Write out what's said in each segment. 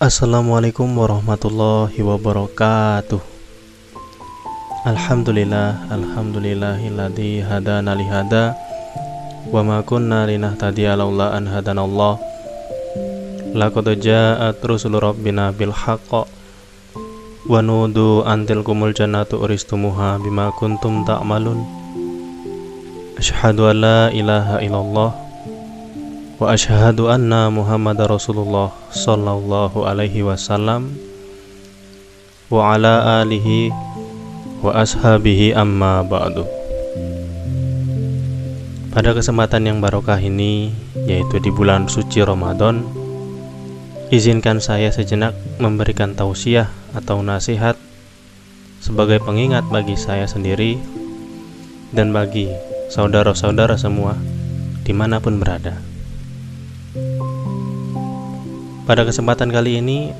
Assalamualaikum warahmatullahi wabarakatuh. Alhamdulillah Alhamdulillahilladzi hadana lihada Wa ma kunna linahtadiya laula an hadanallah Laqad ja'at rusul rabbina bil haqq Wa nudu antil kumul jannatu uristumuha bima kuntum ta'malun. Ashhadu an la ilaha illallah Wa ashhadu anna Muhammad Rasulullah sallallahu alaihi wasallam wa ala alihi wa ashabihi amma ba'du Pada kesempatan yang barokah ini yaitu di bulan suci Ramadan izinkan saya sejenak memberikan tausiah atau nasihat sebagai pengingat bagi saya sendiri dan bagi saudara-saudara semua di mana pun berada. Pada kesempatan kali ini,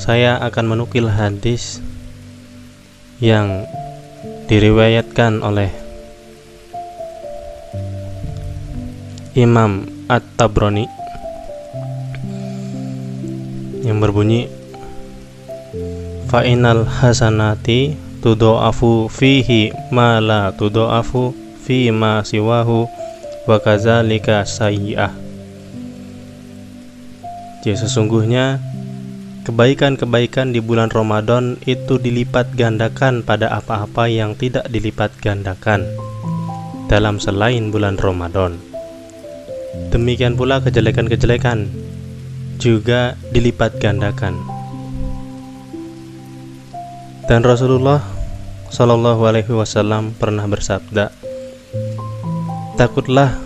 saya akan menukil hadis yang diriwayatkan oleh Imam At-Tabrani yang berbunyi Fa'inal hasanati tudo'afu fihi ma la tudo'afu fi ma siwahu wa kazalika sayyi'ah jadi sesungguhnya kebaikan-kebaikan di bulan Ramadan itu dilipat gandakan pada apa-apa yang tidak dilipat gandakan dalam selain bulan Ramadan. Demikian pula kejelekan-kejelekan juga dilipat gandakan. Dan Rasulullah Shallallahu Alaihi Wasallam pernah bersabda, takutlah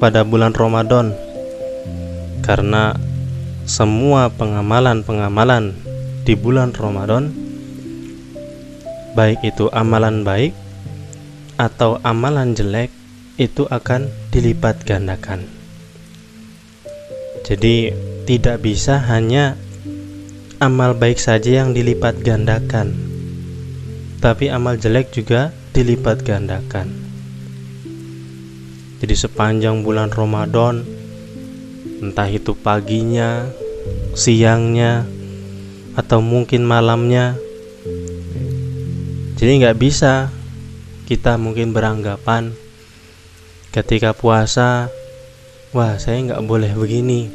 pada bulan Ramadan karena semua pengamalan-pengamalan di bulan Ramadan baik itu amalan baik atau amalan jelek itu akan dilipat gandakan. Jadi tidak bisa hanya amal baik saja yang dilipat gandakan. Tapi amal jelek juga dilipat gandakan. Jadi sepanjang bulan Ramadan entah itu paginya, siangnya, atau mungkin malamnya. Jadi nggak bisa kita mungkin beranggapan ketika puasa, wah saya nggak boleh begini,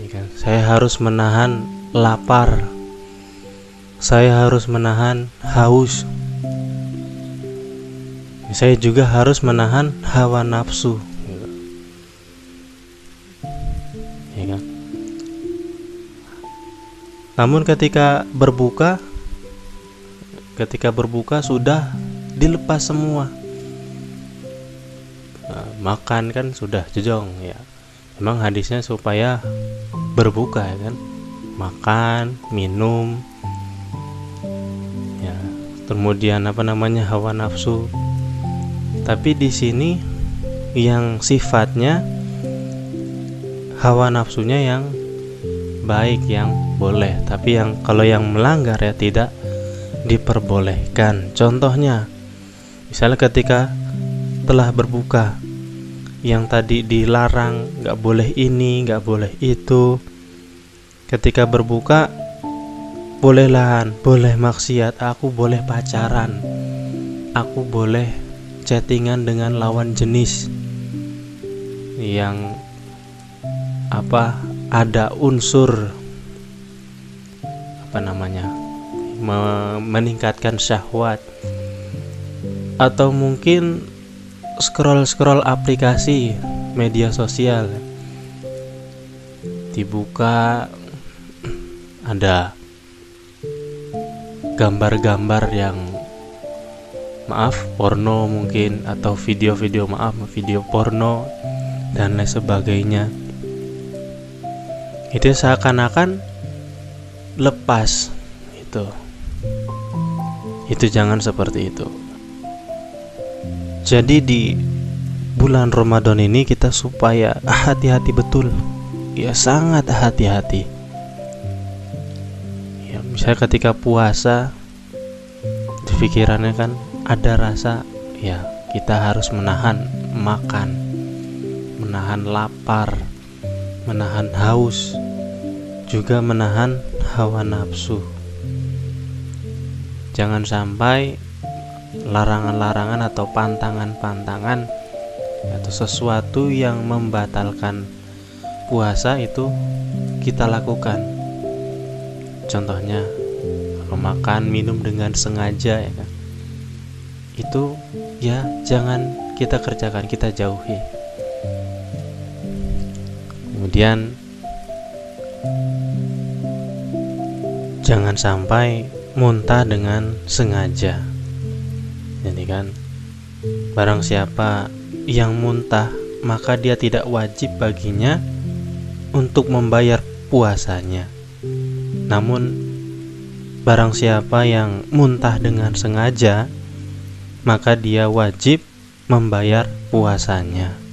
ya kan? saya harus menahan lapar, saya harus menahan haus, saya juga harus menahan hawa nafsu. Namun ketika berbuka ketika berbuka sudah dilepas semua. Nah, makan kan sudah jejong ya. Memang hadisnya supaya berbuka ya kan. Makan, minum. Ya, kemudian apa namanya hawa nafsu. Tapi di sini yang sifatnya hawa nafsunya yang baik yang boleh. Tapi yang kalau yang melanggar ya tidak diperbolehkan. Contohnya misalnya ketika telah berbuka yang tadi dilarang nggak boleh ini nggak boleh itu. Ketika berbuka bolehlah boleh maksiat aku boleh pacaran aku boleh chattingan dengan lawan jenis yang apa ada unsur apa namanya meningkatkan syahwat? Atau mungkin scroll-scroll aplikasi media sosial? Dibuka ada gambar-gambar yang maaf porno mungkin atau video-video maaf video porno dan lain sebagainya itu seakan-akan lepas. Itu. Itu jangan seperti itu. Jadi di bulan Ramadan ini kita supaya hati-hati betul. Ya sangat hati-hati. Ya misalnya ketika puasa di pikirannya kan ada rasa ya kita harus menahan makan menahan lapar menahan haus juga menahan hawa nafsu. Jangan sampai larangan-larangan atau pantangan-pantangan atau sesuatu yang membatalkan puasa itu kita lakukan. Contohnya, makan minum dengan sengaja ya kan. Itu ya jangan kita kerjakan, kita jauhi. Kemudian jangan sampai muntah dengan sengaja. Jadi kan barang siapa yang muntah maka dia tidak wajib baginya untuk membayar puasanya. Namun barang siapa yang muntah dengan sengaja maka dia wajib membayar puasanya.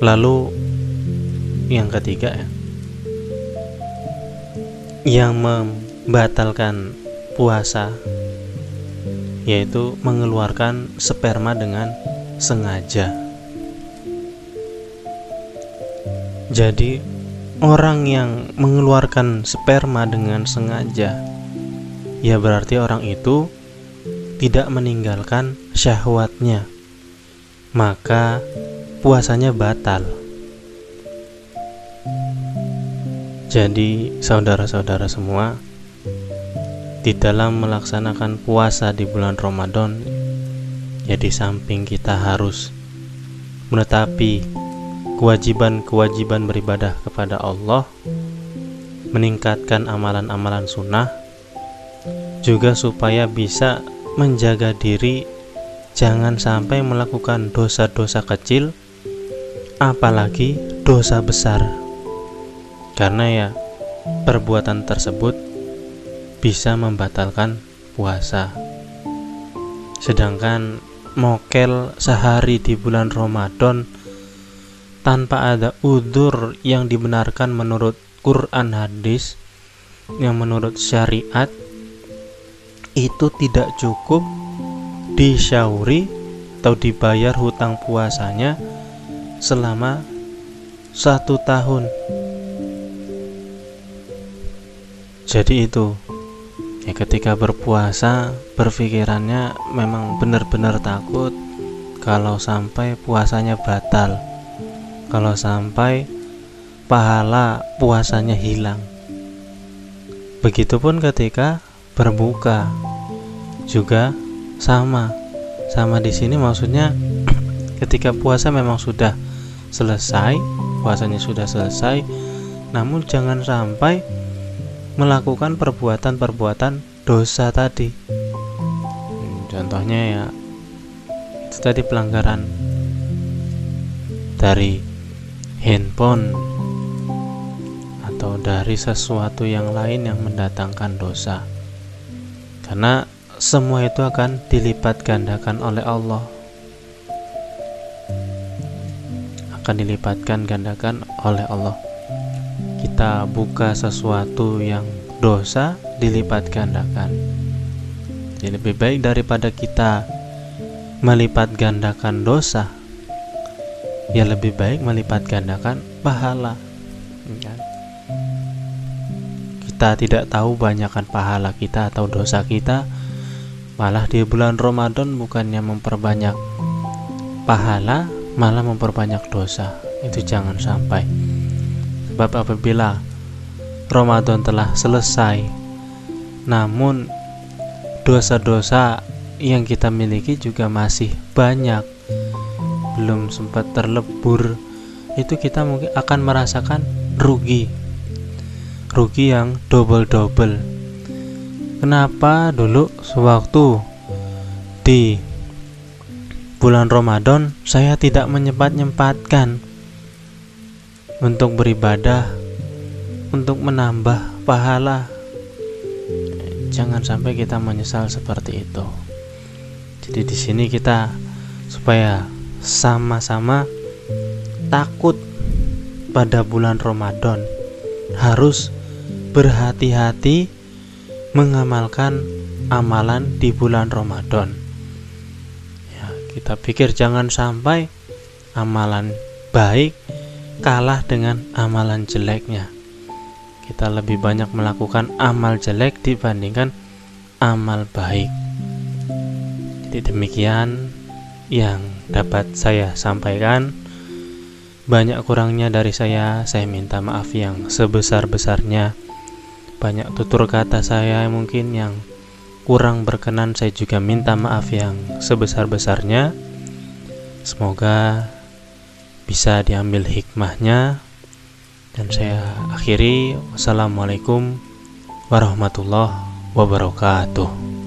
Lalu yang ketiga ya yang membatalkan puasa yaitu mengeluarkan sperma dengan sengaja. Jadi orang yang mengeluarkan sperma dengan sengaja ya berarti orang itu tidak meninggalkan syahwatnya. Maka puasanya batal. Jadi, saudara-saudara semua, di dalam melaksanakan puasa di bulan Ramadan, ya di samping kita harus menetapi kewajiban-kewajiban beribadah kepada Allah, meningkatkan amalan-amalan sunnah, juga supaya bisa menjaga diri jangan sampai melakukan dosa-dosa kecil, apalagi dosa besar karena ya perbuatan tersebut bisa membatalkan puasa. Sedangkan mokel sehari di bulan Ramadan tanpa ada udur yang dibenarkan menurut Quran hadis yang menurut syariat itu tidak cukup disyauri atau dibayar hutang puasanya selama satu tahun. Jadi itu ya ketika berpuasa berpikirannya memang benar-benar takut kalau sampai puasanya batal kalau sampai pahala puasanya hilang. Begitupun ketika berbuka juga sama sama di sini maksudnya ketika puasa memang sudah selesai puasanya sudah selesai namun jangan sampai melakukan perbuatan-perbuatan dosa tadi. Hmm, contohnya ya itu tadi pelanggaran dari handphone atau dari sesuatu yang lain yang mendatangkan dosa. Karena semua itu akan dilipat gandakan oleh Allah. Akan dilipatkan gandakan oleh Allah kita buka sesuatu yang dosa dilipat gandakan. Jadi lebih baik daripada kita melipat gandakan dosa, ya lebih baik melipat gandakan pahala. Ya. Kita tidak tahu banyakkan pahala kita atau dosa kita, malah di bulan Ramadan bukannya memperbanyak pahala, malah memperbanyak dosa. Itu jangan sampai. Sebab apabila Ramadan telah selesai namun dosa-dosa yang kita miliki juga masih banyak belum sempat terlebur itu kita mungkin akan merasakan rugi rugi yang double-double kenapa dulu sewaktu di bulan Ramadan saya tidak menyempat-nyempatkan untuk beribadah, untuk menambah pahala. Jangan sampai kita menyesal seperti itu. Jadi di sini kita supaya sama-sama takut pada bulan Ramadan harus berhati-hati mengamalkan amalan di bulan Ramadan. Kita pikir jangan sampai amalan baik kalah dengan amalan jeleknya. Kita lebih banyak melakukan amal jelek dibandingkan amal baik. Jadi demikian yang dapat saya sampaikan. Banyak kurangnya dari saya, saya minta maaf yang sebesar-besarnya. Banyak tutur kata saya mungkin yang kurang berkenan, saya juga minta maaf yang sebesar-besarnya. Semoga bisa diambil hikmahnya. Dan saya akhiri. Wassalamualaikum warahmatullahi wabarakatuh